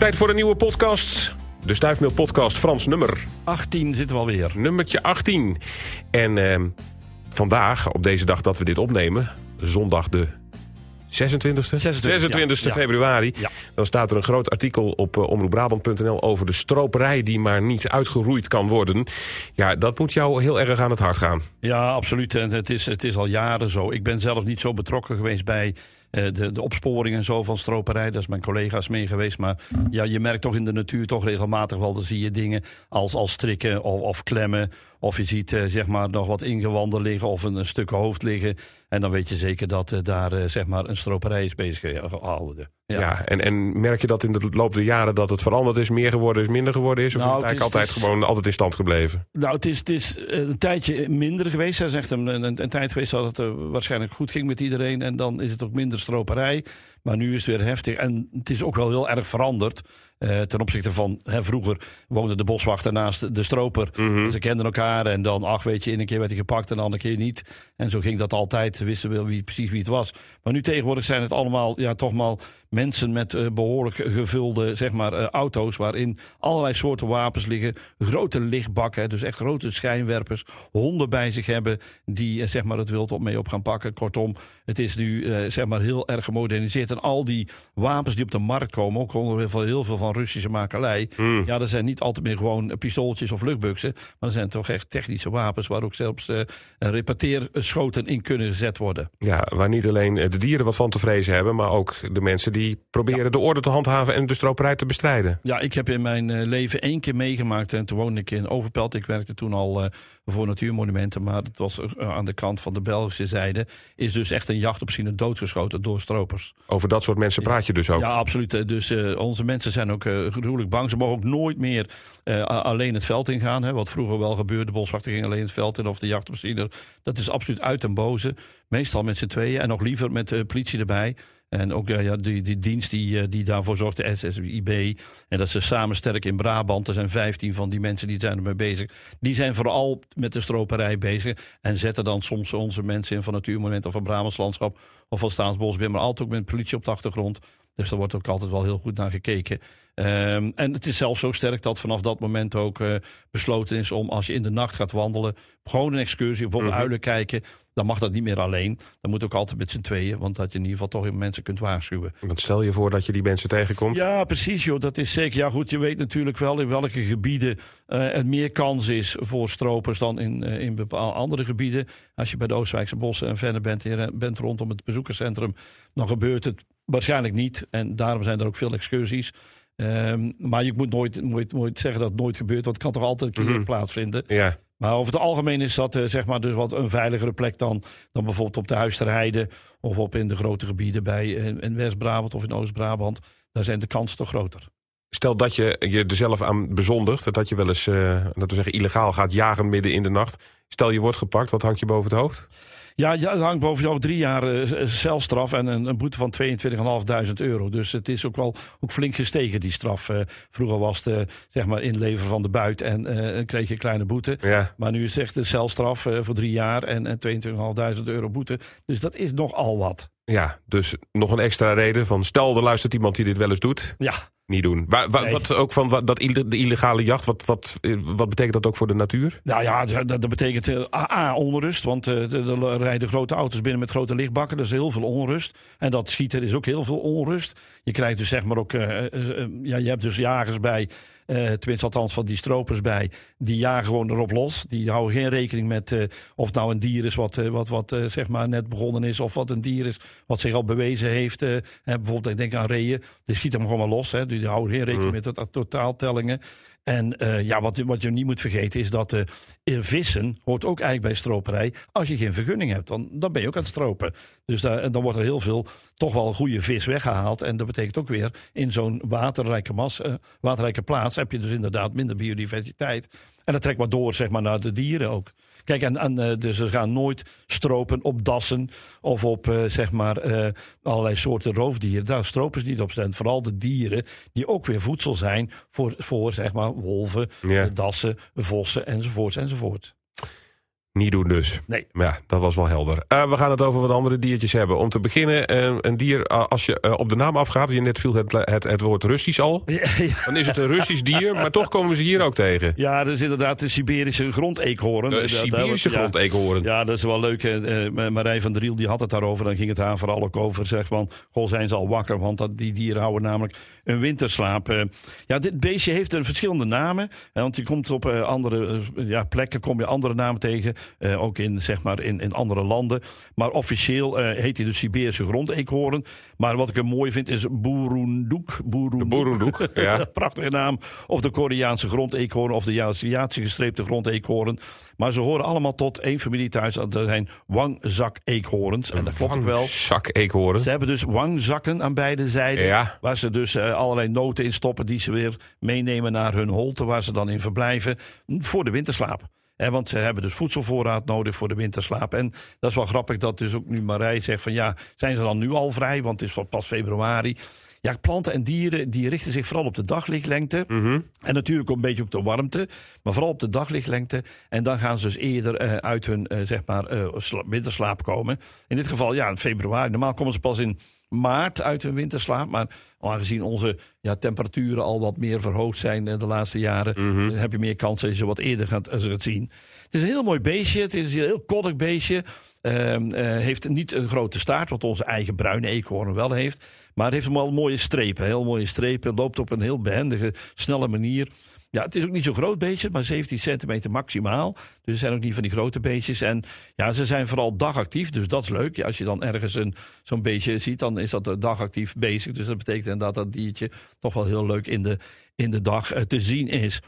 Tijd voor een nieuwe podcast. De Stuifmeel Podcast Frans nummer. 18 zitten we alweer. Nummertje 18. En ehm, vandaag, op deze dag dat we dit opnemen, zondag de 26e, 26, ja. februari. Ja. Dan staat er een groot artikel op uh, omroepbrabant.nl over de stroperij die maar niet uitgeroeid kan worden. Ja, dat moet jou heel erg aan het hart gaan. Ja, absoluut. En het is, het is al jaren zo. Ik ben zelf niet zo betrokken geweest bij de, de opsporing en zo van stroperij. Daar is mijn collega's mee geweest. Maar ja, je merkt toch in de natuur toch regelmatig wel... dan zie je dingen als, als strikken of, of klemmen... Of je ziet uh, zeg maar nog wat ingewanden liggen of een, stuk hoofd liggen. En dan weet je zeker dat uh, daar zeg maar een stroperij is bezig gehouden. Ja, ja en, en, merk je dat in de loop der jaren dat het veranderd is, meer geworden is, minder geworden is? Of nou, is het eigenlijk het is, altijd gewoon altijd in stand gebleven? Nou, het is, het is een tijdje minder geweest. Er is echt een, een, een, tijd geweest dat het waarschijnlijk goed ging met iedereen. En dan is het ook minder stroperij. Maar nu is het weer heftig. En het is ook wel heel erg veranderd. Uh, ten opzichte van hè, vroeger woonde de boswachter naast de, stroper. Mhm. Mm. Ze kenden elkaar en dan, ach weet je, in een keer werd hij gepakt en de andere keer niet. En zo ging dat altijd. Ze wisten wel wie, precies wie het was. Maar nu tegenwoordig zijn het allemaal, ja, toch maar mensen met uh, behoorlijk gevulde zeg maar, uh, auto's. Waarin allerlei soorten wapens liggen. Grote lichtbakken, dus echt grote schijnwerpers. Honden bij zich hebben die zeg maar, het wild op mee op gaan pakken. Kortom, het is nu zeg maar, heel erg gemoderniseerd. En al die wapens die op de markt komen, ook onder heel veel, heel veel van Russische makelij. Mm. Ja, dat zijn niet altijd meer gewoon pistooltjes of luchtbuksen. Maar dat zijn toch echt technische wapens waar ook zelfs uh, repateerschoten in kunnen gezet worden. Ja, waar niet alleen de dieren wat van te vrezen hebben, maar ook de mensen die proberen ja. de orde te handhaven en de stroperij te bestrijden. Ja, ik heb in mijn uh, leven één keer meegemaakt en toen woonde ik in Overpelt. Ik werkte toen al uh, voor natuurmonumenten, maar het was aan de kant van de Belgische zijde. Is dus echt een jacht op zien doodgeschoten door stropers. Over dat soort mensen praat je dus ook? Ja, absoluut. Dus uh, onze mensen zijn ook uh, gruwelijk bang. Ze mogen ook nooit meer uh, alleen het veld ingaan. Hè, wat vroeger wel gebeurde. De boswachter ging alleen het veld in of de jachtopziener. Dat is absoluut uit en boze. Meestal met z'n tweeën en nog liever met de politie erbij. En ook ja, die, die dienst die, die daarvoor zorgt, de SSIB. En dat ze samen sterk in Brabant. Er zijn 15 van die mensen die zijn ermee bezig. Die zijn vooral met de stroperij bezig. En zetten dan soms onze mensen in van Natuurmonument of van Brabants Landschap. Of van Staatsbosbeheer. Maar altijd ook met politie op de achtergrond. Dus daar wordt ook altijd wel heel goed naar gekeken. Um, en het is zelfs zo sterk dat vanaf dat moment ook uh, besloten is om als je in de nacht gaat wandelen, gewoon een excursie, bijvoorbeeld Mhm. uilen kijken, dan mag dat niet meer alleen. Dan moet ook altijd met z'n tweeën, want dat je in ieder geval toch mensen kunt waarschuwen. Want stel je voor dat je die mensen tegenkomt. Ja, precies joh, dat is zeker. Ja goed, je weet natuurlijk wel in welke gebieden uh, er meer kans is voor stropers dan in, uh, in bepaalde andere gebieden. Als je bij de Oostwijkse bossen en verder bent, en bent rondom het bezoekerscentrum, dan gebeurt het waarschijnlijk niet. En daarom zijn er ook veel excursies. Um, maar je moet nooit, nooit, nooit zeggen dat het nooit gebeurt, want het kan toch altijd een keer Mhm. plaatsvinden. Ja. Maar over het algemeen is dat uh, zeg maar dus wat een veiligere plek dan, dan bijvoorbeeld op de Huisterheide of op in de grote gebieden bij in, in West-Brabant of in Oost-Brabant. Daar zijn de kansen toch groter. Stel dat je je er zelf aan bezondigt, dat je wel eens, uh, dat we zeggen, illegaal gaat jagen midden in de nacht. Stel je wordt gepakt, wat hangt je boven het hoofd? Ja, ja het hangt boven jou drie jaar uh, celstraf en een, een boete van 22.500 euro. Dus het is ook wel ook flink gestegen, die straf. Uh, vroeger was het uh, zeg maar inleveren van de buit en uh, kreeg je een kleine boete. Ja. Maar nu is het echt de celstraf voor drie jaar en, en 22.500 euro boete. Dus dat is nogal wat. Ja, dus nog een extra reden van stel er luistert iemand die dit wel eens doet. Ja. Niet doen. Wa wa Nee. Wat ook van wat, dat ille- de illegale jacht, wat, wat, eh, wat betekent dat ook voor de natuur? Nou ja, dat, dat betekent eh, A, onrust. Want eh, er rijden grote auto's binnen met grote lichtbakken. Er is heel veel onrust. En dat schieten is ook heel veel onrust. Je krijgt dus zeg maar ook... ja, je hebt dus jagers bij... eh, tenminste althans van die stropers bij. Die jagen gewoon erop los. Die houden geen rekening met eh, of het nou een dier is wat, eh, wat, wat zeg maar net begonnen is. Of wat een dier is wat zich al bewezen heeft. hè, bijvoorbeeld, ik denk aan reeën. Die schieten hem gewoon maar los. Hè. Die houden geen rekening Mhm. met het totaaltellingen. En uh, ja, wat, wat je niet moet vergeten is dat uh, vissen hoort ook eigenlijk bij stroperij. Als je geen vergunning hebt, dan, dan ben je ook aan het stropen. Dus dan wordt er heel veel toch wel goede vis weggehaald. En dat betekent ook weer in zo'n waterrijke, waterrijke plaats heb je dus inderdaad minder biodiversiteit. En dat trekt maar door zeg maar, naar de dieren ook. Kijk, en, en uh, dus ze gaan nooit stropen op dassen of op uh, zeg maar uh, allerlei soorten roofdieren. Daar stropen ze niet op zijn. Vooral de dieren die ook weer voedsel zijn voor, voor zeg maar wolven, Ja. dassen, vossen enzovoorts enzovoort. Niet doen dus. Nee. Maar ja, dat was wel helder. Uh, we gaan het over wat andere diertjes hebben. Om te beginnen, uh, een dier, uh, als je op de naam afgaat... je net viel het, het, het woord Russisch al... Ja, ja. dan is het een Russisch dier, maar toch komen we ze hier ook tegen. Ja, dat is inderdaad de Siberische grondeekhoorn. De Siberische grondeekhoorn. Ja, dat is wel leuk. Marij van Driel die had het daarover. Dan ging het haar vooral ook over. Zeg van, goh, zijn ze al wakker? Want dat, die dieren houden namelijk een winterslaap. ja, dit beestje heeft een verschillende namen. Want je komt op andere ja, plekken kom je andere namen tegen. Uh, ook in, zeg maar, in, in andere landen. Maar officieel uh, heet hij de Siberische grondeekhoorn. Maar wat ik er mooi vind is Burunduk. Burunduk, ja. Prachtige naam. Of de Koreaanse grondeekhoorn of de Aziatische gestreepte grondeekhoorn. Maar ze horen allemaal tot één familie thuis. Dat zijn wangzak-eekhoorns. En dat klopt ook wel. Zak-eekhoorn. Ze hebben dus wangzakken aan beide zijden. Ja. Waar ze dus uh, allerlei noten in stoppen die ze weer meenemen naar hun holte. Waar ze dan in verblijven voor de winterslaap. Want ze hebben dus voedselvoorraad nodig voor de winterslaap. En dat is wel grappig dat dus ook nu Marij zegt van ja, zijn ze dan nu al vrij? Want het is pas februari. Ja, planten en dieren die richten zich vooral op de daglichtlengte. Mm -hmm. En natuurlijk een beetje op de warmte. Maar vooral op de daglichtlengte. En dan gaan ze dus eerder uh, uit hun uh, zeg maar, uh, winterslaap komen. In dit geval ja, in februari. Normaal komen ze pas in maart uit hun winterslaap. Maar aangezien onze ja, temperaturen al wat meer verhoogd zijn de laatste jaren, mm -hmm. heb je meer kans dat je ze wat eerder gaat, gaat zien. Het is een heel mooi beestje. Het is een heel koddig beestje. Uh, uh, heeft niet een grote staart, wat onze eigen bruine eekhoorn wel heeft. Maar het heeft wel mooie strepen. Heel mooie strepen. Loopt op een heel behendige, snelle manier. Ja, het is ook niet zo'n groot beestje, maar 17 centimeter maximaal. Dus ze zijn ook niet van die grote beestjes. En ja, ze zijn vooral dagactief, dus dat is leuk. Ja, als je dan ergens een, zo'n beestje ziet, dan is dat dagactief bezig. Dus dat betekent inderdaad dat diertje toch wel heel leuk in de, in de dag uh, te zien is.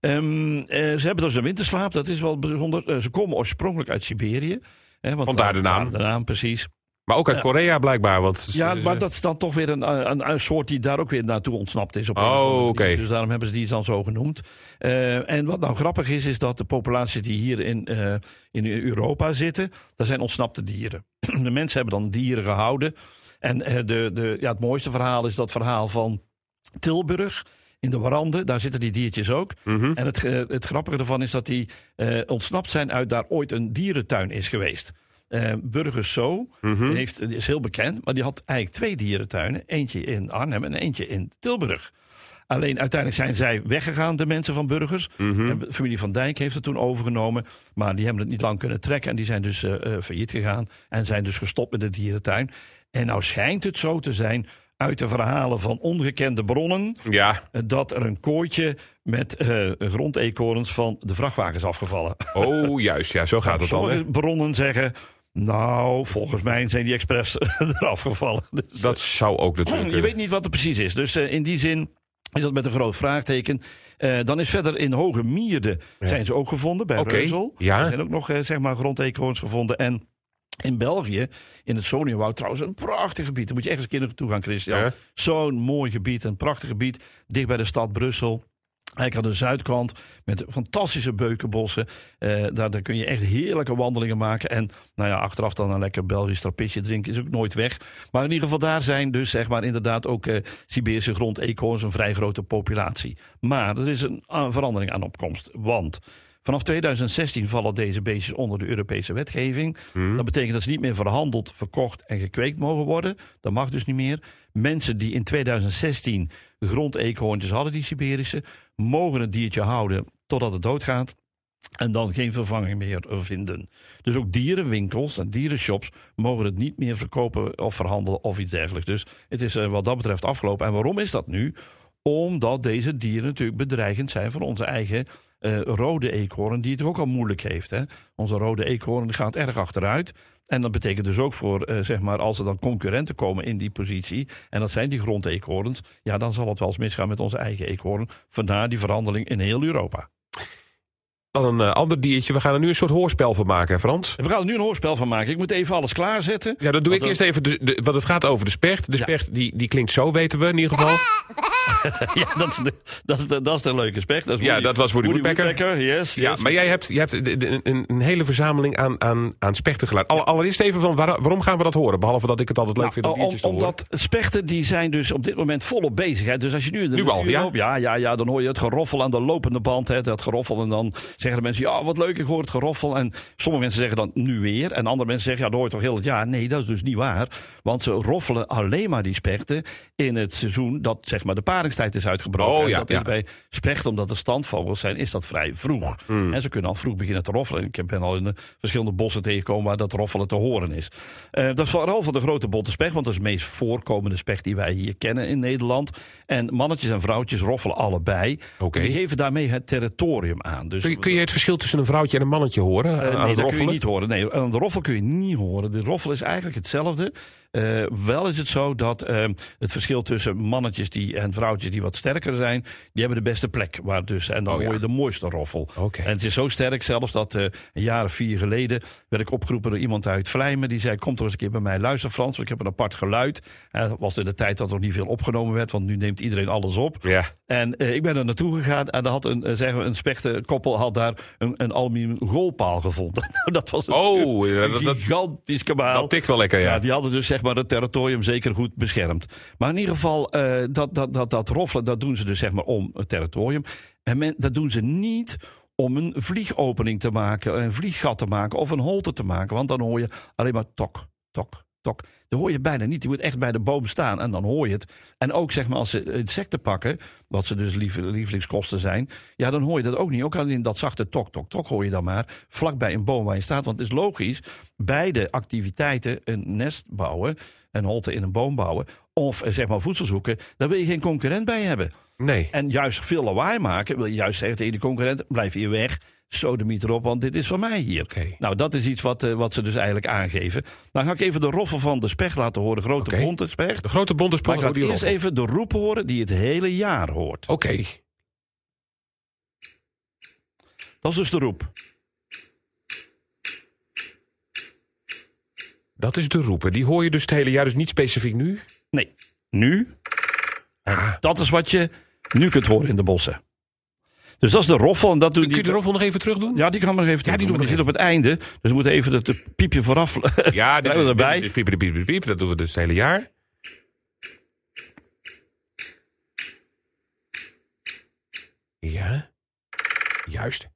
Um, uh, ze hebben dus een winterslaap, dat is wel bijzonder. Uh, ze komen oorspronkelijk uit Siberië. Hè, want Vandaar de naam. De naam, precies. Maar ook uit. Korea blijkbaar. Want ja, maar dat is dan toch weer een, een, een, soort die daar ook weer naartoe ontsnapt is. Op oh, oké. Okay. Dus daarom hebben ze die dan zo genoemd. Uh, en wat nou grappig is, is dat de populaties die hier in, uh, in Europa zitten, dat zijn ontsnapte dieren. De mensen hebben dan dieren gehouden. En uh, de, de, ja, het mooiste verhaal is dat verhaal van Tilburg in de warande. Daar zitten die diertjes ook. Mm -hmm. En het, het grappige ervan is dat die uh, ontsnapt zijn uit daar ooit een dierentuin is geweest. Uh, Burgers Zo mm -hmm. heeft, is heel bekend, maar die had eigenlijk twee dierentuinen. Eentje in Arnhem en eentje in Tilburg. Alleen uiteindelijk zijn zij weggegaan, de mensen van Burgers. Mm -hmm. En de familie van Dijk heeft het toen overgenomen. Maar die hebben het niet lang kunnen trekken. En die zijn dus uh, failliet gegaan. En zijn dus gestopt met de dierentuin. En nou schijnt het zo te zijn uit de verhalen van ongekende bronnen. Ja. Dat er een kooitje met uh, grondeekhoorns van de vrachtwagen is afgevallen. Oh, juist. Ja, zo gaat het dan. Sommige bronnen zeggen. Nou, volgens mij zijn die expres eraf gevallen. Dus, dat zou ook natuurlijk. Je weet niet wat er precies is. Dus uh, in die zin is dat met een groot vraagteken. Uh, dan is verder in Hoge Mierde ja. zijn ze ook gevonden bij okay. Reuzel. Ja. Er zijn ook nog uh, zeg maar grondeekhoorns gevonden. En in België, in het Sonienwoud trouwens, een prachtig gebied. Daar moet je echt eens een keer naartoe gaan, Christian. Ja. Zo'n mooi gebied, een prachtig gebied. Dicht bij de stad Brussel. Eigenlijk aan de zuidkant met fantastische beukenbossen. Uh, daar, kun je echt heerlijke wandelingen maken. En nou ja, achteraf dan een lekker Belgisch trappistje drinken is ook nooit weg. Maar in ieder geval daar zijn dus zeg maar inderdaad ook uh, Siberische grondeekhoorns een vrij grote populatie. Maar er is een verandering aan opkomst. Want Vanaf 2016 vallen deze beestjes onder de Europese wetgeving. Hmm. Dat betekent dat ze niet meer verhandeld, verkocht en gekweekt mogen worden. Dat mag dus niet meer. Mensen die in 2016 grondeekhoorntjes hadden, die Siberische, mogen het diertje houden totdat het doodgaat. En dan geen vervanging meer vinden. Dus ook dierenwinkels en dierenshops mogen het niet meer verkopen of verhandelen of iets dergelijks. Dus het is uh, wat dat betreft afgelopen. En waarom is dat nu? Omdat deze dieren natuurlijk bedreigend zijn voor onze eigen uh, rode eekhoorn, die het ook al moeilijk heeft. Hè? Onze rode eekhoorn gaat erg achteruit. En dat betekent dus ook voor, uh, zeg maar, als er dan concurrenten komen in die positie, en dat zijn die grondeekhoorns, ja, dan zal het wel eens misgaan met onze eigen eekhoorn. Vandaar die verhandeling in heel Europa. Dan een uh, ander diertje. We gaan er nu een soort hoorspel van maken, hè Frans? We gaan er nu een hoorspel van maken. Ik moet even alles klaarzetten. Ja, dat doe ik eerst even. De, de, want het gaat over de specht. De specht, die, die klinkt zo, weten we in ieder geval. ja, dat is, de, dat, is de, dat is de leuke specht. Dat is Ja, dat was Woody Woody Woodpecker. yes, Ja, yes. maar jij hebt, je hebt een, een, een hele verzameling aan, aan, aan spechtengeluid. Alle- allereerst even van waar- waarom gaan we dat horen? Behalve dat ik het altijd leuk vind om Nou, diertjes te horen. omdat spechten die zijn dus op dit moment volop bezig. Hè. Dus als je nu in de Nu al, ja? loopt, ja, ja, ja, dan hoor je het geroffel aan de lopende band. Hè, dat geroffel. En dan zeggen de mensen, ja, wat leuk, ik hoor het geroffel. En sommige mensen zeggen dan nu weer. En andere mensen zeggen, ja, dat hoor je toch heel het jaar. Nee, dat is dus niet waar. Want ze roffelen alleen maar die spechten in het seizoen dat zeg maar de paringstijd is uitgebroken. Oh, En ja, dat is ja. bij spechten, omdat het standvogels zijn, is dat vrij vroeg. Hmm. En ze kunnen al vroeg beginnen te roffelen. Ik ben al in de verschillende bossen tegengekomen waar dat roffelen te horen is. Eh, dat is vooral van de grote bonte specht, want dat is de meest voorkomende specht die wij hier kennen in Nederland. En mannetjes en vrouwtjes roffelen allebei. Die geven daarmee het territorium aan. Dus Kun je, kun je het verschil tussen een vrouwtje en een mannetje horen? aan nee, dat kun je roffelen? niet horen. Nee, aan de roffel kun je niet horen. De roffel is eigenlijk hetzelfde. Eh, wel is het zo dat eh, het verschil tussen mannetjes die, en vrouwtjes die wat sterker zijn, die hebben de beste plek. Waar dus, en dan Oh, hoor je de mooiste roffel. En het is zo sterk zelfs dat eh, een jaar of vier geleden werd ik opgeroepen door iemand uit Vlijmen. Die zei, kom toch eens een keer bij mij luister Frans, want ik heb een apart geluid. En dat was in de tijd dat er nog niet veel opgenomen werd, want nu neemt iedereen alles op. Ja. En eh, ik ben er naartoe gegaan en daar had een, zeggen we, een spechtenkoppel had daar een, een aluminium goalpaal gevonden. Nou, dat was een, Oh, ja, dat, gigantisch kabaal. dat tikt wel lekker, ja. Ja, die hadden dus zeg maar het territorium zeker goed beschermd. Maar in ieder geval, eh, dat, dat, dat, dat roffelen, dat doen ze dus zeg maar om het territorium. En men, dat doen ze niet om een vliegopening te maken, een vlieggat te maken of een holte te maken. Want dan hoor je alleen maar tok, tok, tok. Dat hoor je bijna niet. Je moet echt bij de boom staan en dan hoor je het. En ook zeg maar als ze insecten pakken, wat ze dus lief, lievelingskosten zijn, ja, dan hoor je dat ook niet. Ook alleen dat zachte tok, tok, tok hoor je dan maar vlakbij een boom waar je staat. Want het is logisch, beide activiteiten, een nest bouwen, een holte in een boom bouwen, of eh, zeg maar voedsel zoeken, daar wil je geen concurrent bij hebben. Nee. En juist veel lawaai maken, wil je juist zeggen tegen de concurrent, blijf hier weg, sodemiet erop, want dit is van mij hier. Nou, dat is iets wat, eh, wat ze dus eigenlijk aangeven. Dan ga ik even de roffel van de specht laten horen, de grote Oké. bonte specht. De grote bonte Maar spot ik laat eerst even de roep horen die het hele jaar hoort. Oké. Dat is dus de roep. Dat is de roepen. Die hoor je dus het hele jaar, dus niet specifiek nu. Nee, nu. Ah. dat is wat je nu kunt horen in de bossen. Dus dat is de roffel. En dat doen Kun je die, de roffel nog even terug doen? Ja, die kan nog even Ja, die doen. we zit op het einde. Dus we moeten even het het piepje vooraf. Ja, dit we erbij. piep, piep, piep, piep. Dat doen we dus het hele jaar. Ja. Juist.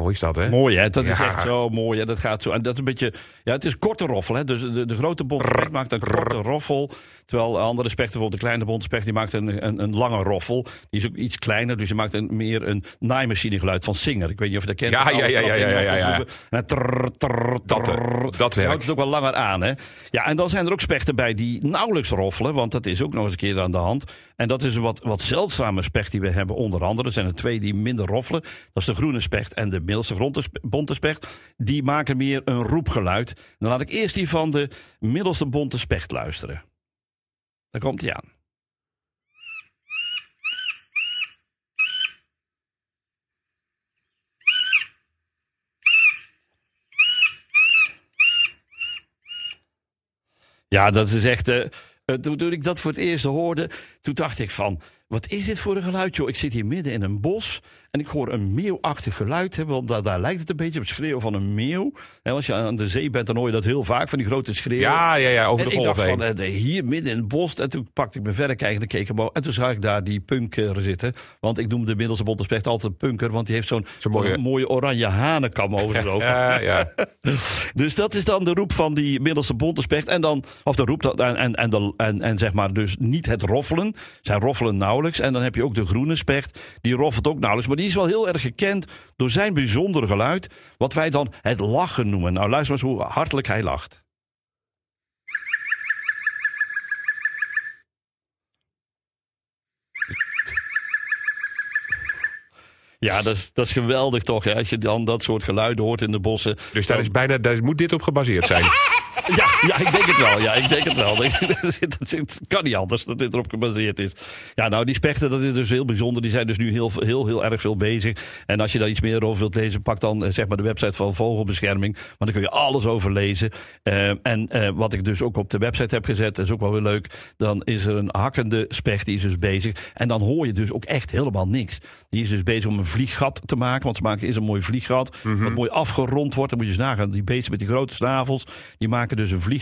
Mooi is dat, hè? Mooi, hè? Dat is Ja. echt zo mooi. Hè? Dat gaat zo. En dat is een beetje. Ja, het is korte roffel. Hè? Dus de, de grote bonte maakt een korte roffel. Terwijl andere spechten, bijvoorbeeld de kleine bonte specht, die maakt een, een, een lange roffel. Die is ook iets kleiner. Dus je maakt een, meer een naaimachine geluid van Singer. Ik weet niet of je dat kent. Ja, ja, ja, ja, ja, ja, ja. En trrr, trrr, Dat, eh, dat werkt. houdt het ook wel langer aan, hè? Ja, en dan zijn er ook spechten bij die nauwelijks roffelen, want dat is ook nog eens een keer aan de hand. En dat is een wat, wat zeldzame specht die we hebben, onder andere. Er zijn er twee die minder roffelen. Dat is de groene specht en de middelste bonte specht. Die maken meer een roepgeluid. Dan laat ik eerst die van de middelste bonte specht luisteren. Daar komt hij aan. Ja, dat is echt. eh, eh, toen, toen ik dat voor het eerst hoorde, toen dacht ik van. Wat is dit voor een geluid, joh? Ik zit hier midden in een bos en ik hoor een meeuwachtig geluid. Hè, want daar, daar lijkt het een beetje op het schreeuwen van een meeuw. En als je aan de zee bent, dan hoor je dat heel vaak, van die grote schreeuwen. Ja, ja, ja, over en de ik golf dacht heen. van, eh, hier midden in het bos. En toen pakte ik mijn verrekijker en keek omhoog. En toen zag ik daar die punker zitten. Want ik noem de middelste bontespecht altijd een punker. Want die heeft zo'n mooie- oranje hanenkam over zijn hoofd. Ja, ja. Dus dat is dan de roep van die middelste bontespecht. En dan, of de roep dat, en, en, en, de, en, en zeg maar dus niet het roffelen. Zij roffelen nauwelijks. En dan heb je ook de groene specht. Die roffelt ook nauwelijks. Maar die is wel heel erg gekend door zijn bijzondere geluid. Wat wij dan het lachen noemen. Nou, luister maar eens hoe hartelijk hij lacht. Ja, dat is, dat is geweldig toch, hè? als je dan dat soort geluiden hoort in de bossen. Dus daar, is bijna, daar moet dit op gebaseerd zijn. Ja, Ja, ik denk het wel. Ja, ik denk het wel. Het kan niet anders dat dit erop gebaseerd is. Ja, nou, die spechten, dat is dus heel bijzonder. Die zijn dus nu heel, heel, heel erg veel bezig. En als je daar iets meer over wilt lezen, pak dan eh, zeg maar de website van Vogelbescherming. Want dan kun je alles over lezen. Uh, en uh, wat ik dus ook op de website heb gezet, dat is ook wel weer leuk. Dan is er een hakkende specht, die is dus bezig. En dan hoor je dus ook echt helemaal niks. Die is dus bezig om een vlieggat te maken. Want ze maken is een mooi vlieggat. Mm -hmm. Wat mooi afgerond wordt. Dan moet je eens nagaan. Die beesten met die grote snavels. Die maken dus een vlieggat.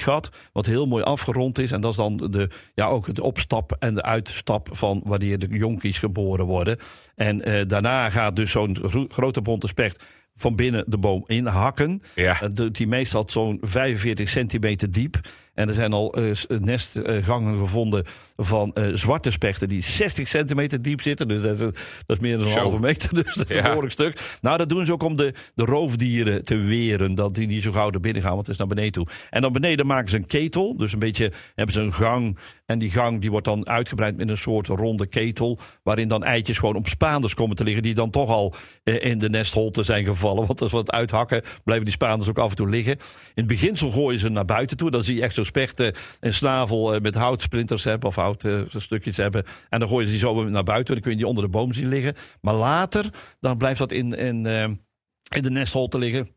Wat heel mooi afgerond is. En dat is dan de, ja, ook de opstap en de uitstap van wanneer de jonkies geboren worden. En uh, daarna gaat dus zo'n grote bonte specht van binnen de boom inhakken. Ja. Dat doet hij meestal zo'n 45 centimeter diep. En er zijn al uh, nestgangen gevonden van uh, zwarte spechten die 60 centimeter diep zitten. Dus dat, dat is meer dan een Zo. halve meter. Dus dat is Ja. een behoorlijk stuk. Nou, dat doen ze ook om de, de roofdieren te weren. Dat die niet zo gauw naar binnen gaan, want het is naar beneden toe. En dan beneden maken ze een ketel. Dus een beetje hebben ze een gang. En die gang die wordt dan uitgebreid met een soort ronde ketel. Waarin dan eitjes gewoon op spaanders komen te liggen. Die dan toch al eh, in de nestholte zijn gevallen. Want als we het uithakken, blijven die spaanders ook af en toe liggen. In het beginsel gooien ze naar buiten toe. Dan zie je echt zo'n spechten een snavel eh, met houtsplinters hebben. Of houtstukjes hebben. En dan gooien ze die zo naar buiten. Dan kun je die onder de boom zien liggen. Maar later, dan blijft dat in, in, eh, in de nestholte liggen.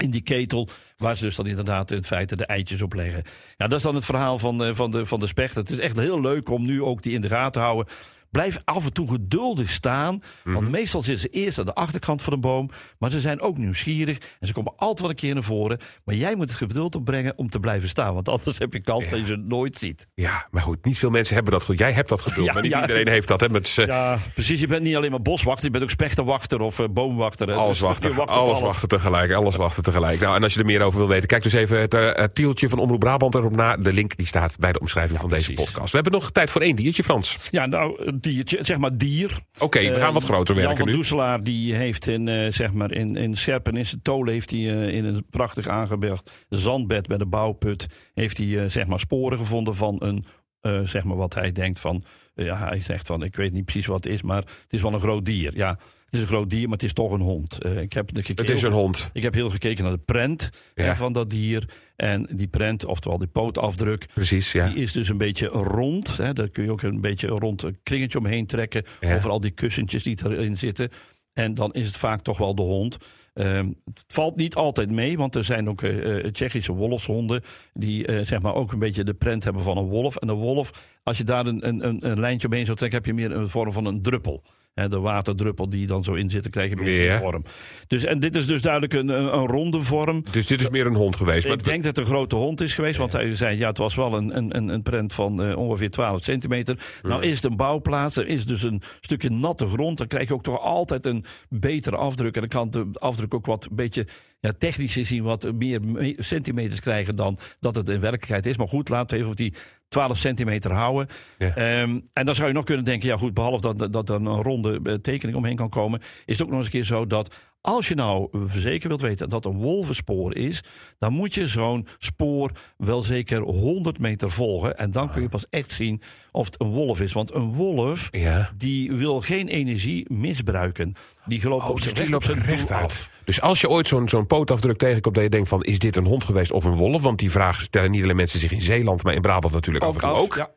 In die ketel, waar ze dus dan inderdaad in feite de eitjes op leggen. Ja, dat is dan het verhaal van, eh, van, de, van de specht. Het is echt heel leuk om nu ook die in de gaten te houden. Blijf af en toe geduldig staan. Want meestal zitten ze eerst aan de achterkant van de boom. Maar ze zijn ook nieuwsgierig. En ze komen altijd wel een keer naar voren. Maar jij moet het geduld opbrengen om te blijven staan. Want anders heb je kans dat je ze nooit ziet. Ja, maar goed, niet veel mensen hebben dat goed. Jij hebt dat geduld, Ja, maar niet ja. iedereen heeft dat. Hè, met, Ja, precies. Je bent niet alleen maar boswachter. Je bent ook spechtenwachter of eh, boomwachter. Alles Dus wachten, wacht op alles wachten tegelijk, alles wachten tegelijk. Nou, en als je er meer over wil weten, kijk dus even het, eh, het tieltje van Omroep Brabant erop na. De link die staat bij de omschrijving van deze podcast. We hebben nog tijd voor één diertje, Frans. Ja, nou, diertje, zeg maar dier. Oké, we gaan wat groter Jan werken van nu. Doeselaar die heeft in, eh, zeg maar in, in Serpen, in zijn tolen, heeft hij eh, in een prachtig aangebergd zandbed bij de bouwput, heeft hij eh, zeg maar sporen gevonden van een, eh, zeg maar wat hij denkt van, eh, ja, hij zegt van, ik weet niet precies wat het is, maar het is wel een groot dier. Ja, het is een groot dier, maar het is toch een hond. Eh, ik heb gekeken, Het is een hond. Ik heb heel gekeken naar de prent Ja. van dat dier. En die prent, oftewel die pootafdruk, Precies, ja. die is dus een beetje rond. Hè. Daar kun je ook een beetje een rond een kringetje omheen trekken. Ja. Over al die kussentjes die erin zitten. En dan is het vaak toch wel de hond. Ehm, het valt niet altijd mee, want er zijn ook eh, eh, Tsjechische wolfshonden. die zeg maar ook een beetje de prent hebben van een wolf. En een wolf, als je daar een, een, een, een lijntje omheen zou trekken, heb je meer een vorm van een druppel. De waterdruppel die dan zo in zit, dan krijg je meer Ja. vorm. Dus, en dit is dus duidelijk een, een, ronde vorm. Dus dit is meer een hond geweest. Maar Ik denk dat het een grote hond is geweest, want hij zei ja, het was wel een, een, een- prent van eh, ongeveer 12 centimeter. Nou is het een bouwplaats, er is dus een stukje natte grond. Dan krijg je ook toch altijd een betere afdruk. En dan kan de afdruk ook wat een beetje ja, technisch gezien wat meer me- centimeters krijgen dan dat het in werkelijkheid is. Maar goed, laten we even op die 12 centimeter houden. Ja. Ehm, en dan zou je nog kunnen denken, ja goed, behalve dat, dat, dat er een ronde eh, tekening omheen kan komen, is het ook nog eens een keer zo dat als je nou zeker wilt weten dat een wolvenspoor is, dan moet je zo'n spoor wel zeker 100 meter volgen. En dan kun je pas echt zien of het een wolf is. Want een wolf, Ja. die wil geen energie misbruiken. Die gelooft Oh, op dus zijn recht op zijn recht af. Dus als je ooit zo'n zo'n pootafdruk tegenkomt, dat je denkt van, is dit een hond geweest of een wolf? Want die vraag stellen niet alleen mensen zich in Zeeland, maar in Brabant natuurlijk ook. Ja.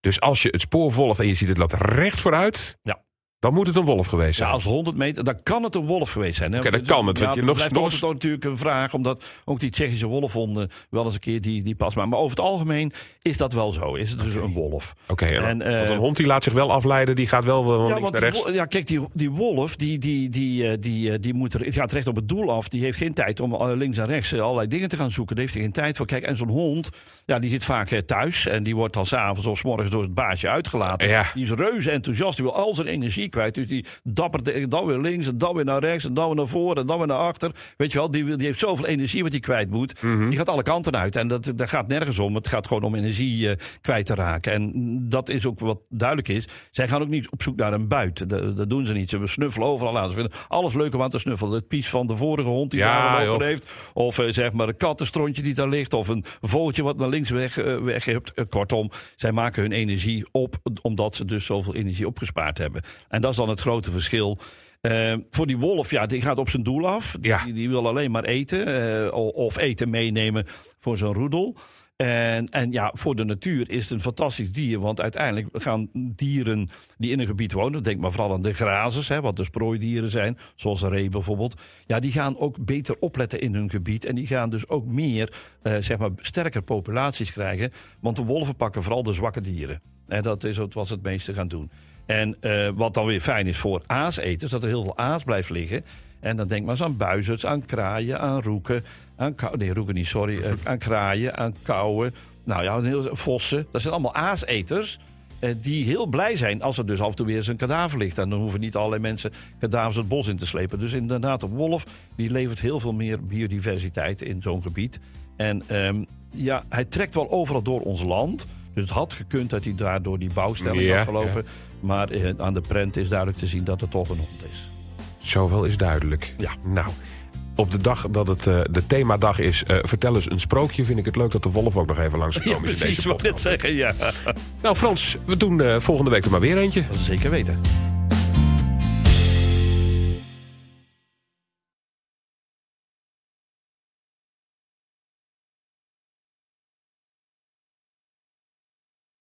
Dus als je het spoor volgt en je ziet het loopt recht vooruit, Ja. Dan moet het een wolf geweest Ja, zijn. als 100 meter, dan kan het een wolf geweest zijn. hè? Oké, Want dat kan het, want je dat nog- blijft nog- altijd natuurlijk een vraag, omdat ook die Tsjechische wolfhonden wel eens een keer die, die pas maken. Maar over het algemeen is dat wel zo. Is het dus een wolf. Oké, en- En, eh, want een hond die laat zich wel afleiden, die gaat wel van Ja, links want naar rechts. ja, kijk, die, die wolf die, die, die, eh, die, eh, die moet er, gaat recht op het doel af. Die heeft geen tijd om eh, links en rechts eh, allerlei dingen te gaan zoeken. Daar heeft hij geen tijd voor. Kijk, en zo'n hond, ja, die zit vaak eh, thuis. En die wordt dan s'avonds of 's morgens door het baasje uitgelaten. Ja. Die is reuze enthousiast. Die wil al zijn energie kwijt. Dus die dappert dan weer links en dan weer naar rechts. En dan weer naar voren en dan weer naar achter. Weet je wel, die, die heeft zoveel energie wat hij kwijt moet. Mhm. Die gaat alle kanten uit. En dat, dat gaat nergens om. Het gaat gewoon om energie eh, kwijt te raken. En dat is ook wat duidelijk is. Zij gaan ook niet op zoek naar een buit. Dat, dat doen ze niet. Ze snuffelen overal aan. Ze vinden alles leuk om aan te snuffelen. Het pies van de vorige hond die Ja, daar gelopen joh. heeft. Of eh, zeg maar een kattenstrontje die daar ligt. Of een vogeltje wat naar links weg, eh. Eh, kortom, zij maken hun energie op. Omdat ze dus zoveel energie opgespaard hebben. En dat is dan het grote verschil. Uh, voor die wolf, ja, die gaat op zijn doel af. Die, Ja. die wil alleen maar eten. eh, of eten meenemen voor zijn roedel. En, en ja, voor de natuur is het een fantastisch dier. Want uiteindelijk gaan dieren die in een gebied wonen... denk maar vooral aan de grazers, hè, wat dus prooidieren zijn... zoals een ree bijvoorbeeld... ja, die gaan ook beter opletten in hun gebied. En die gaan dus ook meer, eh, zeg maar, sterker populaties krijgen. Want de wolven pakken vooral de zwakke dieren. En dat is wat ze het meeste gaan doen. En eh, wat dan weer fijn is voor aaseters, dat er heel veel aas blijft liggen. En dan denk maar eens aan buizerds, aan kraaien, aan roeken. Aan kou- nee, roeken niet, sorry. eh, aan kraaien, aan kauwen. Nou ja, heel, vossen. Dat zijn allemaal aaseters. eh, die heel blij zijn als er dus af en toe weer eens een kadaver ligt. En dan hoeven niet allerlei mensen kadavers het bos in te slepen. Dus inderdaad, de wolf die levert heel veel meer biodiversiteit in zo'n gebied. En ehm, ja, hij trekt wel overal door ons land. Dus het had gekund dat hij daar door die bouwstelling Ja, had gelopen. Maar eh, aan de prent is duidelijk te zien dat het toch een hond is. Zoveel is duidelijk. Ja. Nou, op de dag dat het eh, de themadag is, eh, vertel eens een sprookje. Vind ik het leuk dat de wolf ook nog even langsgekomen is in deze wat ik podcast. zeggen. Ja, Nou Frans, we doen volgende week er maar weer eentje. zeker weten.